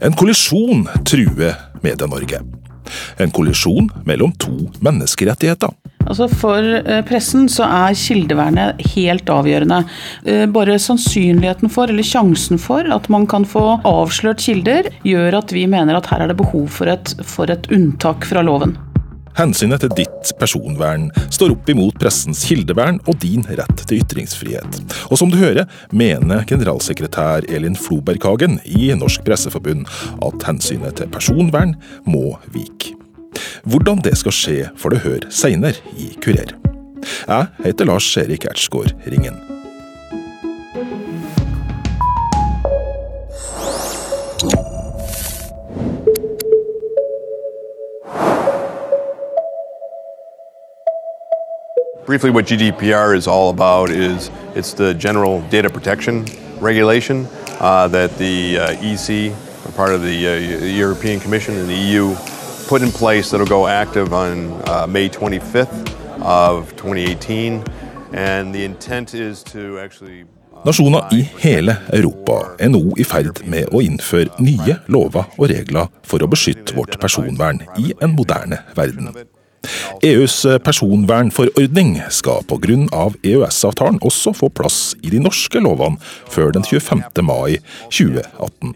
En kollisjon truer Medie-Norge. En kollisjon mellom to menneskerettigheter. Altså For eh, pressen så er kildevernet helt avgjørende. Eh, bare sannsynligheten for, eller sjansen for, at man kan få avslørt kilder, gjør at vi mener at her er det behov for et, for et unntak fra loven. Hensynet til ditt personvern står opp imot pressens kildevern og din rett til ytringsfrihet. Og som du hører, mener generalsekretær Elin Floberghagen i Norsk Presseforbund at hensynet til personvern må vike. Hvordan det skal skje, får du høre seinere i Kurer. Jeg heter Lars Erik Ertsgaard Ringen. Briefly, what GDPR is all about is it's the general data protection regulation uh, that the uh, EC, part of the uh, European Commission and the EU, put in place that'll go active on uh, May 25th of 2018. And the intent is to actually Nasjoner i hele Europa er nå i ferd med å innføre nye lover og regler for å beskytte vårt personvern i en moderne verden. EUs personvernforordning skal pga. EØS-avtalen også få plass i de norske lovene før den 25. mai 2018.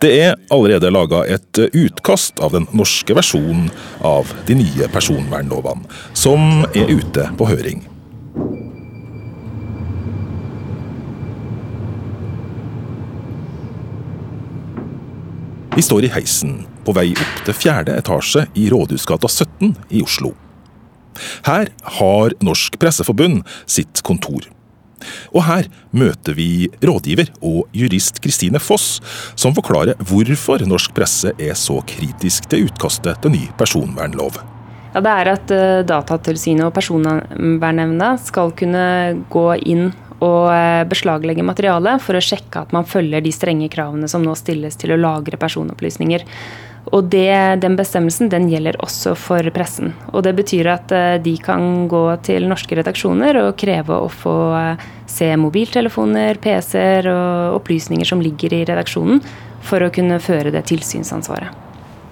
Det er allerede laga et utkast av den norske versjonen av de nye personvernlovene, som er ute på høring. Vi står i heisen på vei opp til fjerde etasje i Rådhusgata 17 i Oslo. Her har Norsk Presseforbund sitt kontor. Og her møter vi rådgiver og jurist Kristine Foss, som forklarer hvorfor norsk presse er så kritisk til utkastet til ny personvernlov. Ja, det er at eh, Datatilsynet og Personvernnemnda skal kunne gå inn og eh, beslaglegge materialet for å sjekke at man følger de strenge kravene som nå stilles til å lagre personopplysninger. Og det, Den bestemmelsen den gjelder også for pressen. Og Det betyr at eh, de kan gå til norske redaksjoner og kreve å få eh, se mobiltelefoner, PC-er og opplysninger som ligger i redaksjonen, for å kunne føre det tilsynsansvaret.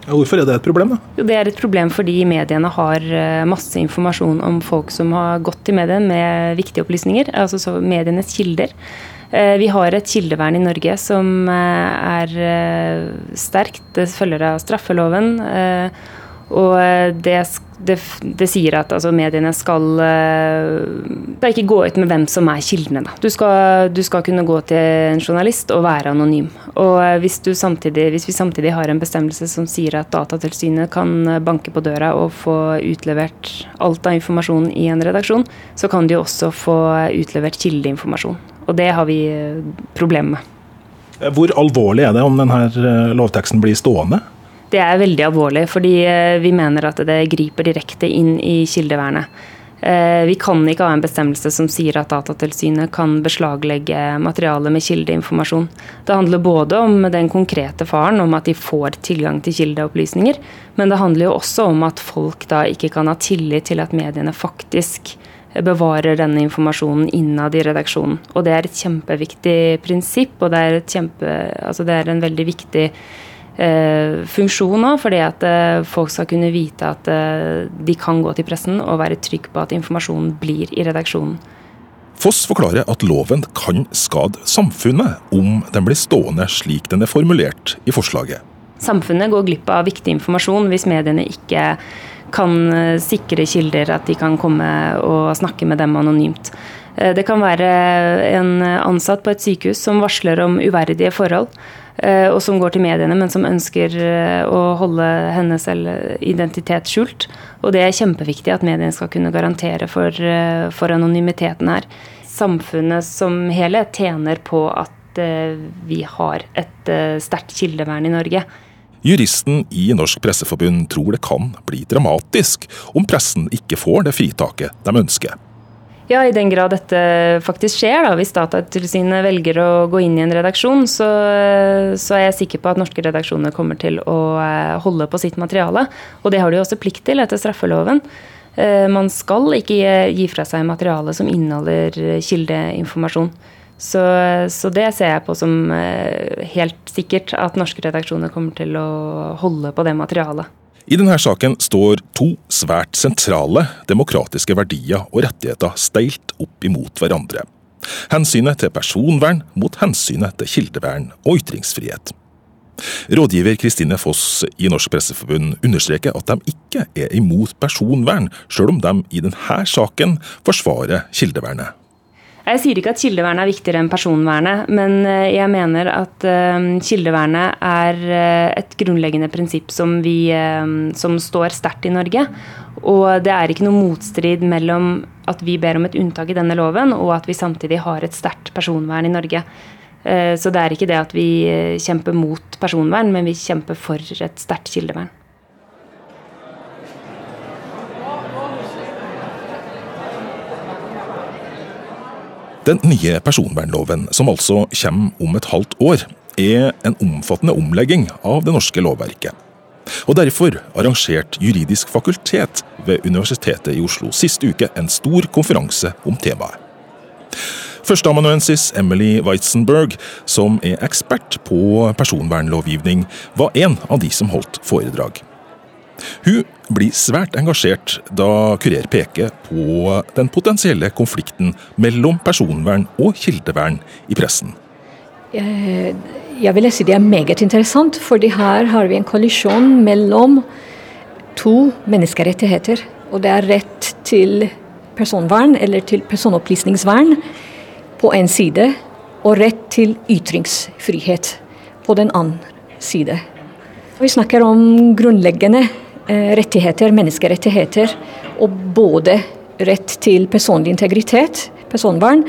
Hvorfor er det et problem? da? Jo, det er et problem fordi mediene har eh, masse informasjon om folk som har gått til mediene med viktige opplysninger. Altså medienes kilder. Eh, vi har et kildevern i Norge som eh, er sterkt. Det følger av straffeloven. Og det, det, det sier at altså, mediene skal da ikke gå ut med hvem som er kildene. Da. Du, skal, du skal kunne gå til en journalist og være anonym. Og hvis, samtidig, hvis, vi samtidig har en bestemmelse som sier at Datatilsynet kan banke på døra og få utlevert alt av informasjon i en redaksjon, så kan de også få utlevert kildeinformasjon. Og det har vi problemer med. Hvor alvorlig er det om denne lovteksten blir stående? Det er veldig alvorlig, fordi eh, vi mener at det griper direkte inn i kildevernet. Eh, vi kan ikke ha en bestemmelse som sier at Datatilsynet kan beslaglegge materiale med kildeinformasjon. Det handler både om den konkrete faren, om at de får tilgang til kildeopplysninger, men det handler jo også om at folk da ikke kan ha tillit til at mediene faktisk bevarer denne informasjonen innad i redaksjonen. Og det er et kjempeviktig prinsipp, og det er, kjempe, altså det er en veldig viktig eh, funksjon òg, fordi at eh, folk skal kunne vite at eh, de kan gå til pressen og være trygg på at informasjonen blir i redaksjonen. Foss forklarer at loven kan skade samfunnet om den blir stående slik den er formulert i forslaget. Samfunnet går glipp av viktig informasjon hvis mediene ikke kan eh, sikre kilder, at de kan komme og snakke med dem anonymt. Eh, det kan være en ansatt på et sykehus som varsler om uverdige forhold. Eh, og som går til mediene, men som ønsker å holde hennes identitet skjult. Og det er kjempeviktig at mediene skal kunne garantere for, for anonymiteten her. Samfunnet som helhet tjener på at vi har et sterkt kildevern i Norge. Juristen i Norsk Presseforbund tror det kan bli dramatisk om pressen ikke får det fritaket de ønsker. Ja, i den grad dette faktisk skjer, da, hvis Datatilsynet velger å gå inn i en redaksjon, så, så, er jeg sikker på at norske redaksjoner kommer til å eh, holde på sitt materiale. Og det har de også plikt til etter straffeloven. Eh, man skal ikke gi fra seg materiale som inneholder kildeinformasjon. Så, så, det ser jeg på som eh, helt sikkert at norske redaksjoner kommer til å holde på det materialet. I denne saken står to svært sentrale demokratiske verdier og rettigheter steilt opp imot hverandre. Hensynet til personvern mot hensynet til kildevern og ytringsfrihet. Rådgiver Kristine Foss i Norsk Presseforbund understreker at de ikke er imot personvern, sjøl om de i denne saken forsvarer kildevernet. Jeg sier ikke at kildevernet er viktigere enn personvernet, men eh, jeg mener at eh, kildevernet er eh, et grunnleggende prinsipp som, vi, som står sterkt i Norge. Og det er ikke noe motstrid mellom at vi ber om et unntak i denne loven, og at vi samtidig har et sterkt personvern i Norge. Så det er ikke det at vi kjemper mot personvern, men vi kjemper for et sterkt kildevern. Den nye personvernloven, som altså kommer om et halvt år, er en omfattende omlegging av det norske lovverket. Og Derfor arrangerte Juridisk fakultet ved Universitetet i Oslo sist uke en stor konferanse om temaet. Førsteamanuensis Emily Weizenberg, som er ekspert på personvernlovgivning, var en av de som holdt foredrag. Hun blir svært engasjert da Kurer peker på den potensielle konflikten mellom personvern og kildevern i pressen. Eh, jeg vil si det er meget interessant, for her har vi en kollisjon mellom to menneskerettigheter. Og det er rett til personvern, eller til personopplysningsvern, på en side, og rett til ytringsfrihet på den andre side. Vi snakker om grunnleggende rettigheter, menneskerettigheter, og både rett til personlig integritet, personvern,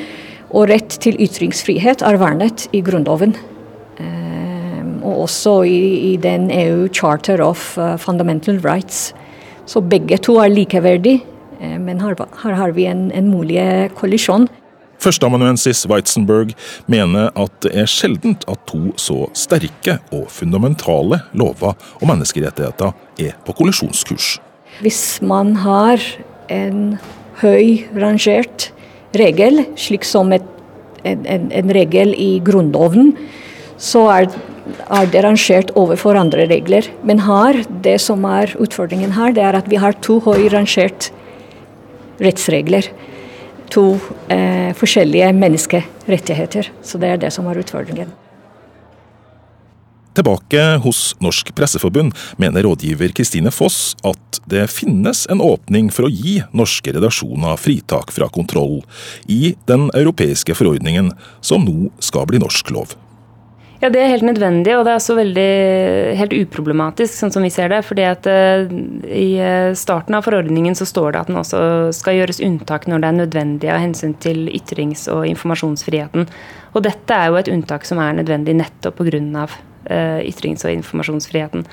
og rett til ytringsfrihet er vernet i Grunnloven. Eh, og også i, i den EU Charter of eh, Fundamental Rights. Så begge to er likeverdige, men her, her har vi en, en mulig kollisjon. Førsteamanuensis Weitzenberg mener at det er sjeldent at to så sterke og fundamentale lover og menneskerettigheter er på kollisjonskurs. Hvis man har en høy rangert regel, slik som et, en, en, en, regel i Grunnloven, så er, er, det rangert overfor andre regler. Men her, det som er utfordringen her, det er at vi har to høy rangert rettsregler to eh, forskjellige menneskerettigheter. Så det er det som er utfordringen. Tilbake hos Norsk Presseforbund mener rådgiver Kristine Foss at det finnes en åpning for å gi norske redaksjoner fritak fra kontroll i den europeiske forordningen som nå skal bli norsk lov. Ja, det er helt nødvendig, og det er også veldig helt uproblematisk, sånn som vi ser det. fordi at uh, i eh, starten av forordningen så står det at den også skal gjøres unntak når det er nødvendig av hensyn til ytrings- og informasjonsfriheten. Og dette er jo et unntak som er nødvendig nettopp pga. Uh, ytrings- og informasjonsfriheten.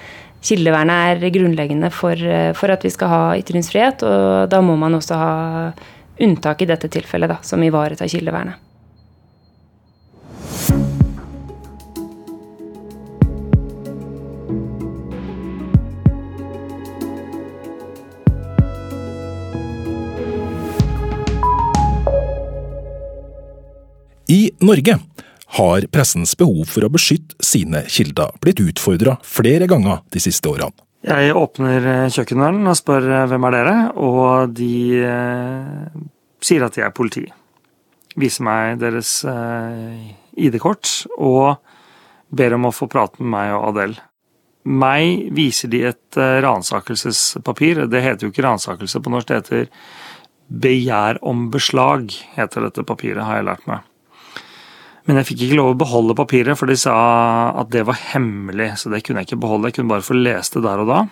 Kildevernet er grunnleggende for, for, at vi skal ha ytringsfrihet, og da må man også ha unntak i dette tilfellet, da, som ivaretar kildevernet. I Norge har pressens behov for å beskytte sine kilder blitt utfordra flere ganger de siste årene. Jeg åpner eh, kjøkkendøren og spør eh, hvem er dere, og de eh, sier at de er politi. Viser meg deres eh, ID-kort og ber om å få prate med meg og Adele. Meg viser de et eh, ransakelsespapir. Det heter jo ikke ransakelse på norsk, det heter begjær om beslag, heter dette papiret, har jeg lært meg. Men jeg fikk ikke lov å beholde papiret, for de sa at det var hemmelig. Så det kunne jeg ikke beholde, jeg kunne bare få lest det der og da.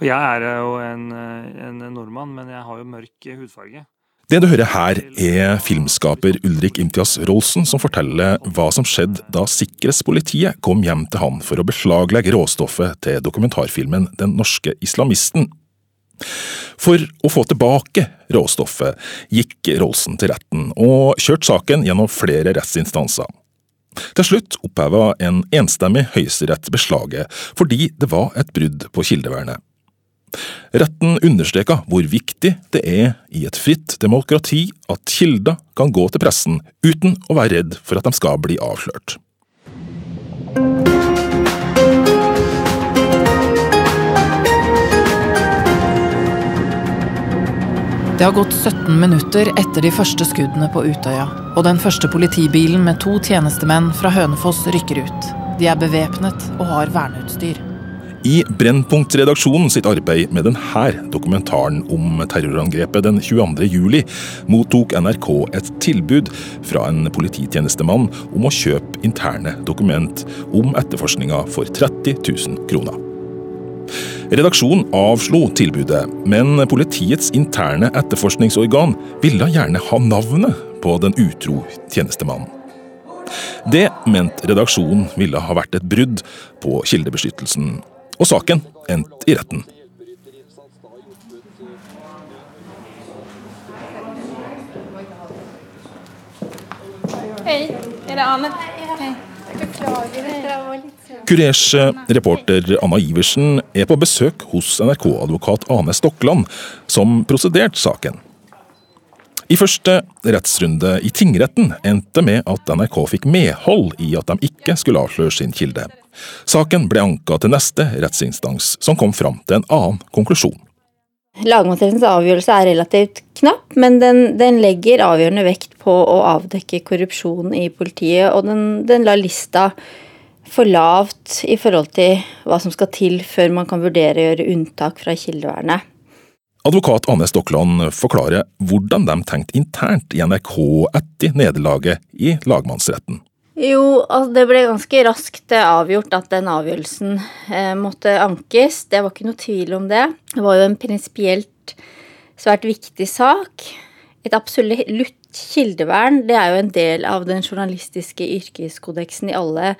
Og jeg er jo en, en nordmann, men jeg har jo mørk hudfarge. Det du hører her, er filmskaper Ulrik Imtias Rolsen som forteller hva som skjedde da sikkerhetspolitiet kom hjem til han for å beslaglegge råstoffet til dokumentarfilmen Den norske islamisten. For å få tilbake råstoffet gikk Rolsen til retten, og kjørte saken gjennom flere rettsinstanser. Til slutt oppheva en enstemmig høyesterett beslaget fordi det var et brudd på kildevernet. Retten understreka hvor viktig det er i et fritt demokrati at kilder kan gå til pressen uten å være redd for at de skal bli avslørt. Det har gått 17 minutter etter de første skuddene på Utøya, og den første politibilen med to tjenestemenn fra Hønefoss rykker ut. De er bevæpnet og har verneutstyr. I Brennpunkt-redaksjonen sitt arbeid med denne dokumentaren om terrorangrepet den 22. juli, mottok NRK et tilbud fra en polititjenestemann om å kjøpe interne dokument om etterforskninga for 30 000 kroner. Redaksjonen avslo tilbudet, men politiets interne etterforskningsorgan ville gjerne ha navnet på den utro tjenestemannen. Det mente redaksjonen ville ha vært et brudd på kildebeskyttelsen, og saken endte i retten. Hei, er det Ane? Hei. Beklager, dette var litt Kurers eh, reporter Anna Iversen er på besøk hos NRK-advokat Ane Stokland, som prosederte saken. I første rettsrunde i tingretten endte med at NRK fikk medhold i at de ikke skulle avsløre sin kilde. Saken ble anka til neste rettsinstans, som kom fram til en annen konklusjon. Lagmannsrettens avgjørelse er relativt knapp, men den, den, legger avgjørende vekt på å avdekke korrupsjon i politiet, og den, den lar lista for lavt i forhold til hva som skal til før man kan vurdere å gjøre unntak fra kildevernet. Advokat Anne Stokland forklarer hvordan de tenkte internt i NRK etter nederlaget i lagmannsretten. Jo, altså det ble ganske raskt avgjort at den avgjørelsen eh, måtte ankes. Det var ikke noe tvil om det. Det var jo en prinsipielt svært viktig sak. Et absolutt kildevern det er jo en del av den journalistiske yrkeskodeksen i alle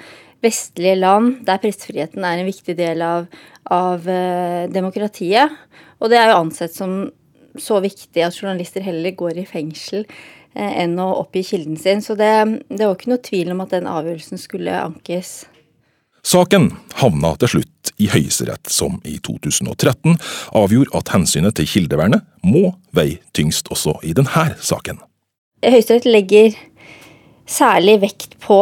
vestlige land der pressefriheten er en viktig del av, av uh, demokratiet. Og det er jo ansett som så viktig at journalister heller går i fengsel uh, enn å oppgi kilden sin. Så det, det var ikke noe tvil om at den avgjørelsen skulle ankes. Saken havna til slutt i Høyesterett, som i 2013 avgjorde at hensynet til kildevernet må veie tyngst også i denne saken. Høyesterett legger særlig vekt på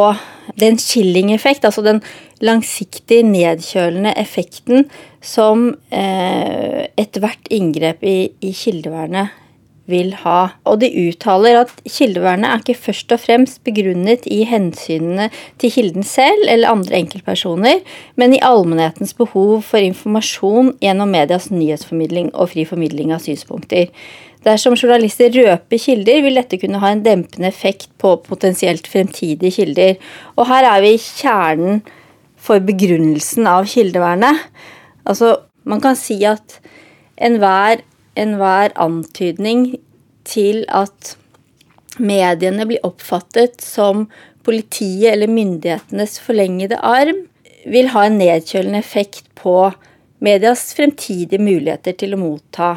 den chilling-effekt, altså den langsiktig nedkjølende effekten som eh, ethvert inngrep i, i, kildevernet vil ha. Og de uttaler at kildevernet er ikke først og fremst begrunnet i hensynene til kilden selv eller andre enkeltpersoner, men i allmennhetens behov for informasjon gjennom medias nyhetsformidling og fri formidling av synspunkter. Dersom journalister røper kilder, vil dette kunne ha en dempende effekt på potensielt fremtidige kilder. Og her er vi i kjernen for begrunnelsen av kildevernet. Altså, man kan si at enhver, enhver antydning til at mediene blir oppfattet som politiet eller myndighetenes forlengede arm, vil ha en nedkjølende effekt på medias fremtidige muligheter til å motta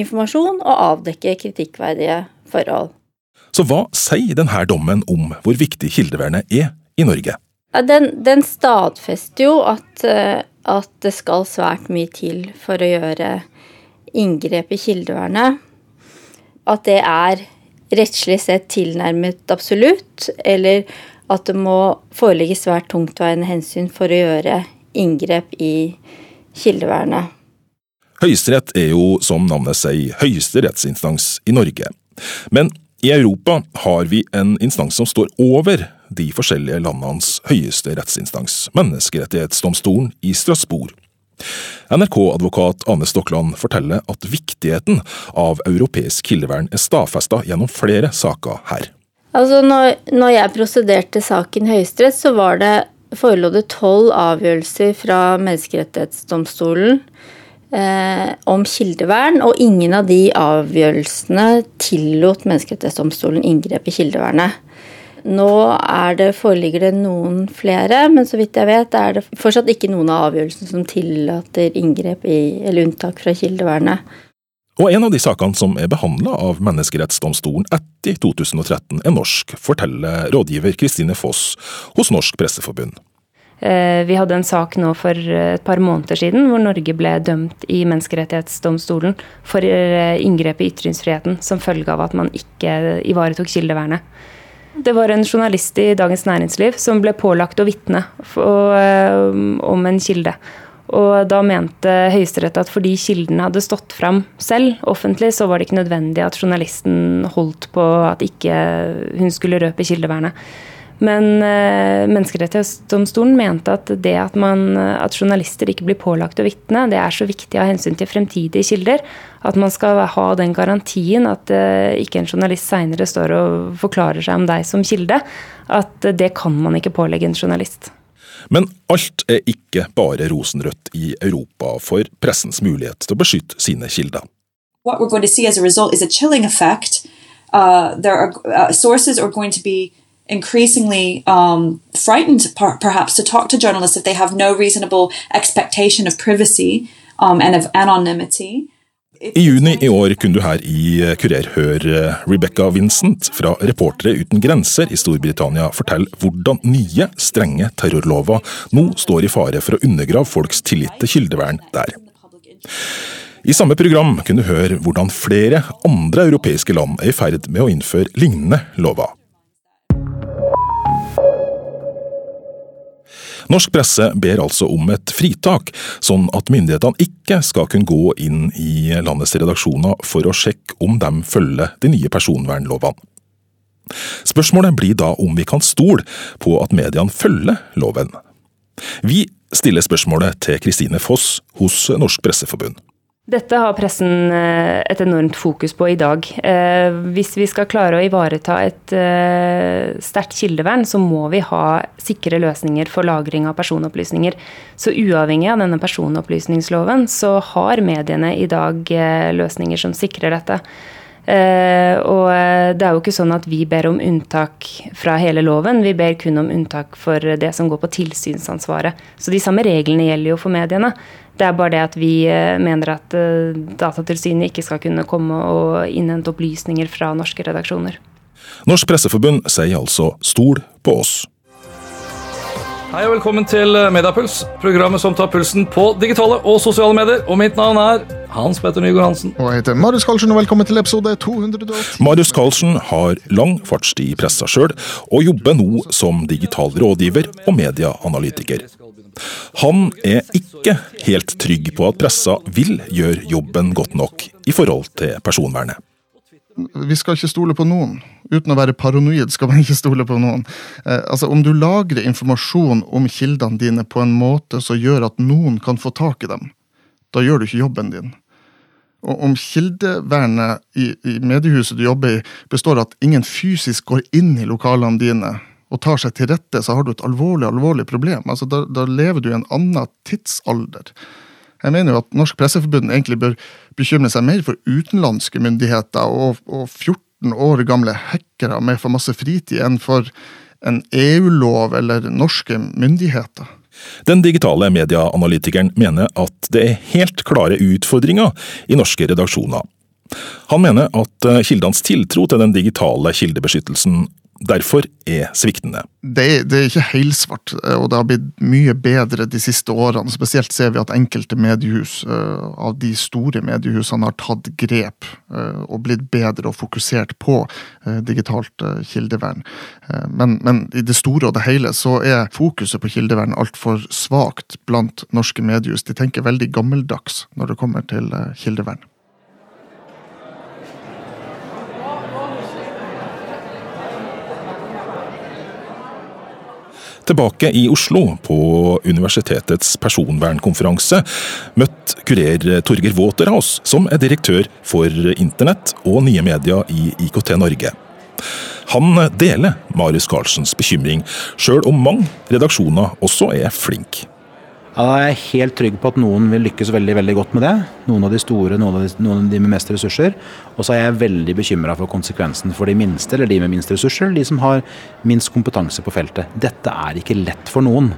informasjon og avdekke kritikkverdige forhold. Så hva sier denne dommen om hvor viktig kildevernet er i Norge? Ja, den, den, stadfester jo at, eh, at, det skal svært mye til for å gjøre inngrep i kildevernet. At det er rettslig sett tilnærmet absolutt, eller at det må foreligge svært tungtveiende hensyn for å gjøre inngrep i kildevernet. Høyesterett er jo, som navnet sier, høyeste rettsinstans i Norge. Men i Europa har vi en instans som står over de forskjellige landenes høyeste rettsinstans, Menneskerettighetsdomstolen i Strasbourg. NRK-advokat Ane Stokland forteller at viktigheten av europeisk kildevern er stadfesta gjennom flere saker her. Altså når, når jeg prosederte saken Høyesterett, så var det forelå det tolv avgjørelser fra Menneskerettighetsdomstolen om kildevern, og ingen av de avgjørelsene tillot Menneskerettighetsdomstolen inngrep i kildevernet. Nå det, foreligger det noen flere, men så vidt jeg vet er det fortsatt ikke noen av avgjørelsene som tillater inngrep i, eller unntak fra kildevernet. Og en av de sakene som er behandla av Menneskerettsdomstolen etter 2013 er norsk, forteller rådgiver Kristine Foss hos Norsk Presseforbund. Vi hadde en sak nå for et par måneder siden hvor Norge ble dømt i Menneskerettighetsdomstolen for inngrep i ytringsfriheten som følge av at man ikke ivaretok kildevernet. Det var en journalist i Dagens Næringsliv som ble pålagt å vitne om en kilde. Og da mente Høyesterett at fordi kildene hadde stått fram selv offentlig, så var det ikke nødvendig at journalisten holdt på at ikke hun skulle røpe kildevernet. Men eh, Menneskerettighetsdomstolen mente at det at, man, at, journalister ikke blir pålagt å vitne, det er så viktig av hensyn til fremtidige kilder. At man skal ha den garantien at eh, ikke en journalist seinere står og forklarer seg om deg som kilde. At det kan man ikke pålegge en journalist. Men alt er ikke bare rosenrødt i Europa for pressens mulighet til å beskytte sine kilder. What we're going to see as a result is a chilling effect. Uh, there are uh, sources are going to be increasingly um, frightened, per perhaps, to talk to journalists if they have no reasonable expectation of privacy um, and of anonymity. I juni i år kunne du her i eh, Kurer høre eh, Rebecca Vincent fra Reportere uten grenser i Storbritannia fortelle hvordan nye, strenge terrorlover nå står i fare for å undergrave folks tillit til kildevern der. I samme program kunne du høre hvordan flere andre europeiske land er i ferd med å innføre lignende lover. Norsk presse ber altså om et fritak, sånn at myndighetene ikke skal kunne gå inn i landets redaksjoner for å sjekke om de følger de nye personvernlovene. Spørsmålet blir da om vi kan stole på at mediene følger loven. Vi stiller spørsmålet til Kristine Foss hos Norsk Presseforbund. Dette har pressen eh, et enormt fokus på i dag. Eh, hvis vi skal klare å ivareta et eh, sterkt kildevern, så må vi ha sikre løsninger for lagring av personopplysninger. Så uavhengig av denne personopplysningsloven, så har mediene i dag løsninger som sikrer dette. Og det er jo ikke sånn at vi ber om unntak fra hele loven, vi ber kun om unntak for det som går på tilsynsansvaret. Så de samme reglene gjelder jo for mediene. Det er bare det at vi uh, mener at uh, Datatilsynet ikke skal kunne komme og innhente opplysninger fra norske redaksjoner. Norsk Presseforbund sier altså stol på oss. Hei og velkommen til Mediapuls, programmet som tar pulsen på digitale og sosiale medier. Og mitt navn er Hans Petter Nygaard Hansen. Og jeg heter Marius Karlsen, og velkommen til episode 280. Marius Karlsen har lang fartstid i pressa sjøl, og jobber nå som digital rådgiver og medieanalytiker. Han er ikke helt trygg på at pressa vil gjøre jobben godt nok i forhold til personvernet vi skal ikke stole på noen. Uten å være paranoid skal man ikke stole på noen. Eh, altså, Om du lagrer informasjon om kildene dine på en måte som gjør at noen kan få tak i dem, da gjør du ikke jobben din. Og om kildevernet i, i mediehuset du jobber i, består av at ingen fysisk går inn i lokalene dine og tar seg til rette, så har du et alvorlig, alvorlig problem. Altså, da, da lever du i en annen tidsalder. Jeg mener jo at Norsk Presseforbund egentlig bør bekymre seg mer for utenlandske myndigheter og, og 14 år gamle hackere med for masse fritid enn for en EU-lov eller norske myndigheter. Den digitale medieanalytikeren mener at det er helt klare utfordringer i norske redaksjoner. Han mener at kildenes tiltro til den digitale kildebeskyttelsen derfor er sviktende. Det, det, er ikke helsvart, eh, og det har blitt mye bedre de siste årene. Spesielt ser vi at enkelte mediehus uh, av de store mediehusene har tatt grep uh, og blitt bedre og fokusert på digitalt kildevern. Men, men, i det store og det hele så er fokuset på kildevern altfor svakt blant norske mediehus. De tenker veldig gammeldags når det kommer til kildevern. Tilbake i Oslo, på universitetets personvernkonferanse, møtte kurer Torger Waterhaus, som er direktør for internett og nye medier i IKT Norge. Han deler Marius Carlsens bekymring, sjøl om mange redaksjoner også er flinke. Ja, da er jeg helt trygg på at noen vil lykkes veldig veldig godt med det. Noen av de store, noen av de, noen av de med mest ressurser. Og så er jeg veldig bekymra for konsekvensen for de minste, eller de med minst ressurser. De som har minst kompetanse på feltet. Dette er ikke lett for noen.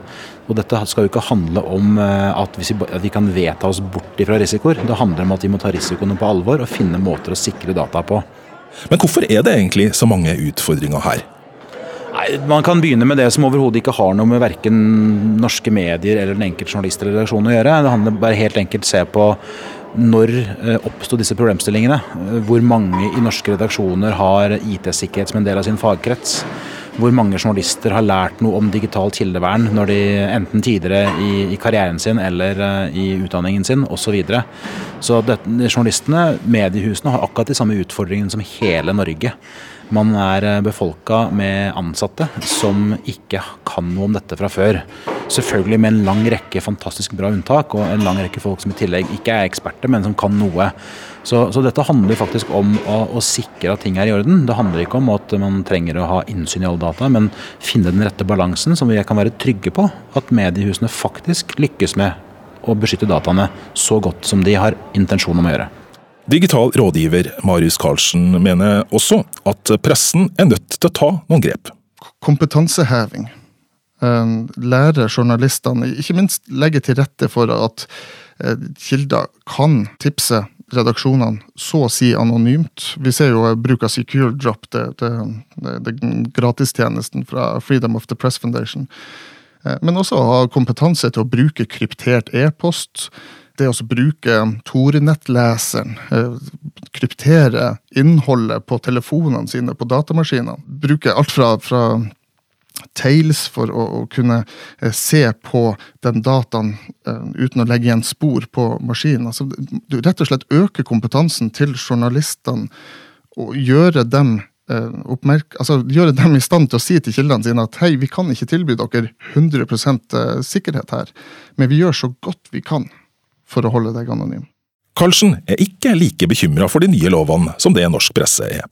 Og dette skal jo ikke handle om eh, at vi, kan vedta oss bort fra risikoer. Det handler om at vi må ta risikoene på alvor og finne måter å sikre data på. Men hvorfor er det egentlig så mange utfordringer her? Nei, Man kan begynne med det som overhodet ikke har noe med verken norske medier eller den enkelte journalist eller redaksjon å gjøre. Det handler bare helt enkelt se på når eh, oppsto disse problemstillingene. Hvor mange i norske redaksjoner har IT-sikkerhet som en del av sin fagkrets hvor mange journalister har lært noe om digitalt kildevern når de enten tidligere i, i karrieren sin eller uh, i utdanningen sin osv. Så, videre. så det, journalistene, mediehusene, har akkurat de samme utfordringene som hele Norge. Man er eh, befolka med ansatte som ikke kan noe om dette fra før. Selvfølgelig med en lang rekke fantastisk bra unntak, og en lang rekke folk som i tillegg ikke er eksperter, men som kan noe. Så, så dette handler faktisk om å, å, sikre at ting er i orden. Det handler ikke om at man trenger å ha innsyn i alle data, men finne den rette balansen som vi kan være trygge på at mediehusene faktisk lykkes med å beskytte dataene så godt som de har intensjon om å gjøre. Digital rådgiver Marius Karlsen mener også at pressen er nødt til å ta noen grep. Kompetanseheving Eh, lære journalistene, ikke minst legge til rette for at eh, kilder kan tipse redaksjonene så å si anonymt. Vi ser jo bruk av Secure Drop, det, det, det, gratistjenesten fra Freedom of the Press Foundation. Eh, men også ha kompetanse til å bruke kryptert e-post. Det å bruke Torenett-leseren, kryptere innholdet på telefonene sine, på datamaskinene. Bruke alt fra, fra Tails for å, å, kunne eh, se på den dataen uh, uten å legge igjen spor på maskinen. Altså, du rett og slett øker kompetansen til journalistene og gjøre dem uh, oppmerk, altså, gjøre dem i stand til å si til kildene sine at hei, vi kan ikke tilby dere 100% sikkerhet her, men vi gjør så godt vi kan for å holde deg anonym. Karlsen er ikke like bekymra for de nye lovene som det norsk presse er.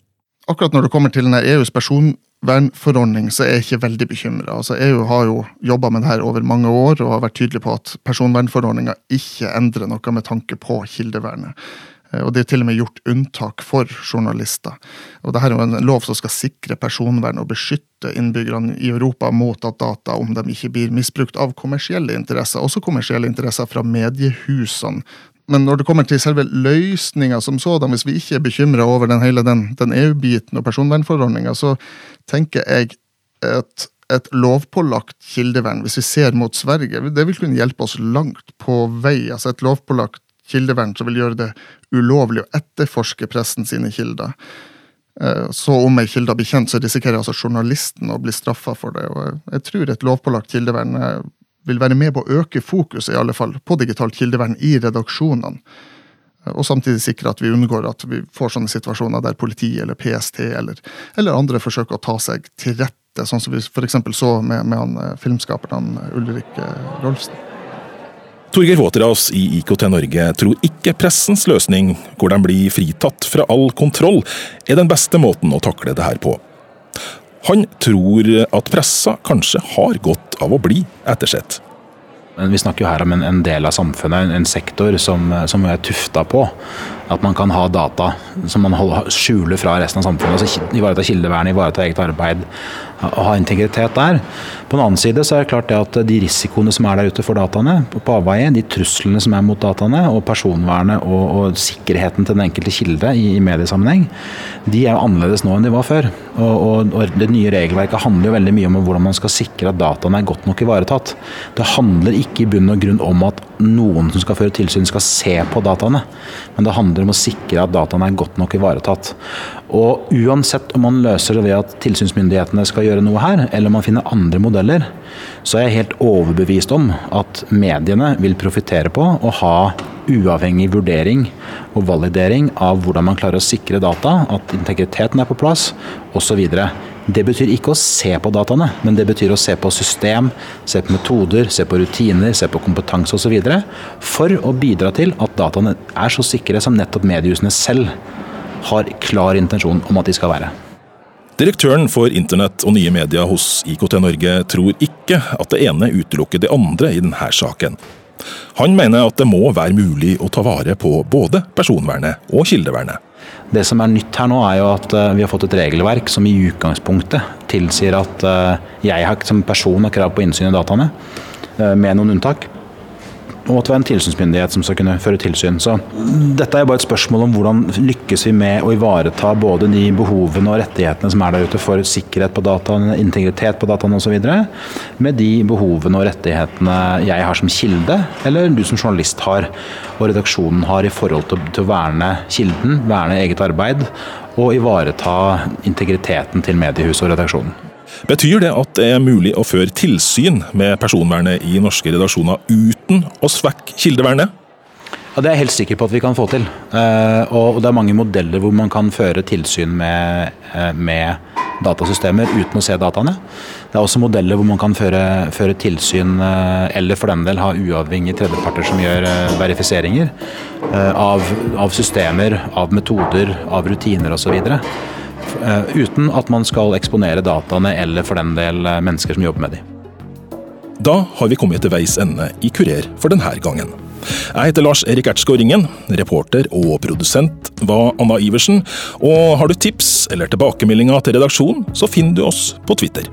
Akkurat når det kommer til EUs person personvernforordning så er jeg ikke veldig bekymra. Altså, EU har jo jobba med det her over mange år og har vært tydelig på at personvernforordninga ikke endrer noe med tanke på kildevernet. Eh, og det er til og med gjort unntak for journalister. Og Dette er jo en lov som skal sikre personvern og beskytte innbyggerne i Europa mot at data om dem ikke blir misbrukt av kommersielle interesser, også kommersielle interesser fra mediehusene, men når det kommer til selve løsninga som sådan, hvis vi ikke er bekymra over den hele den, den EU-biten og personvernforordninga, så tenker jeg at et lovpålagt kildevern, hvis vi ser mot Sverige, det vil kunne hjelpe oss langt på vei. Altså et lovpålagt kildevern som vil gjøre det ulovlig å etterforske pressen sine kilder. Eh, så om ei kilde blir kjent, så risikerer altså journalisten å bli straffa for det. Og jeg tror et lovpålagt kildevern vil være med på å øke fokuset i alle fall, på digitalt kildevern i redaksjonene. Og samtidig sikre at vi unngår at vi får sånne situasjoner der politi eller PST eller, eller andre forsøker å ta seg til rette, sånn som vi f.eks. så med, med han, eh, filmskaperen Ulrik eh, Rolfsen. Torgeir Våterås i IKT Norge tror ikke pressens løsning, hvor de blir fritatt fra all kontroll, er den beste måten å takle det her på. Han tror at pressa kanskje har godt av å bli ettersett. Vi snakker jo her om en, en del av samfunnet, en, en sektor som, som er tufta på at man kan ha data som man skjuler fra resten av samfunnet. altså Ivareta kildevern, ivareta eget arbeid, og ha integritet der. På den annen side så er det klart det at de risikoene som er der ute for dataene, på avveie, de truslene som er mot dataene, og personvernet og, og sikkerheten til den enkelte kilde i, i, mediesammenheng, de er jo annerledes nå enn de var før. Og, og, og, Det nye regelverket handler jo veldig mye om hvordan man skal sikre at dataene er godt nok ivaretatt. Det handler ikke i bunn og grunn om at noen som skal føre tilsyn skal se på dataene, men det handler om å sikre at dataene er godt nok ivaretatt. Og uansett om man løser det ved at tilsynsmyndighetene skal gjøre noe her, eller om man finner andre modeller, så er jeg helt overbevist om at mediene vil profitere på å ha uavhengig vurdering og validering av hvordan man klarer å sikre data, at integriteten er på plass osv. Det betyr ikke å se på dataene, men det betyr å se på system, se på metoder, se på rutiner, se på kompetanse osv. For å bidra til at dataene er så sikre som nettopp mediehusene selv har klar intensjon om at de skal være. Direktøren for internett og nye medier hos IKT Norge tror ikke at det ene utelukker det andre i denne saken. Han mener at det må være mulig å ta vare på både personvernet og kildevernet. Det som er nytt her nå, er jo at eh, vi har fått et regelverk som i utgangspunktet tilsier at eh, jeg som person har krav på innsyn i dataene, eh, med noen unntak. Og at vi er en tilsynsmyndighet som skal kunne føre tilsyn. Så dette er bare et spørsmål om hvordan lykkes vi med å ivareta både de behovene og rettighetene som er der ute for sikkerhet på dataene, integritet på dataene osv., med de behovene og rettighetene jeg har som kilde, eller du som journalist har, og redaksjonen har i forhold til, til å verne kilden, verne eget arbeid, og ivareta integriteten til mediehuset og redaksjonen. Betyr det at det er mulig å føre tilsyn med personvernet i norske redaksjoner uten å svekke kildevernet? Ja, Det er jeg helt sikker på at vi kan få til. Eh, og det er mange modeller hvor man kan føre tilsyn med, eh, med datasystemer uten å se dataene. Det er også modeller hvor man kan føre, føre tilsyn, eh, eller for den del ha uavhengige tredjeparter som gjør verifiseringer av, av systemer, av metoder, av rutiner osv. Uten at man skal eksponere dataene eller for den del mennesker som jobber med dem. Da har vi kommet til veis ende i Kurer for denne gangen. Jeg heter Lars Erik Ertsgaard Ringen. Reporter og produsent var Anna Iversen. Og har du tips eller tilbakemeldinger til redaksjonen, så finner du oss på Twitter.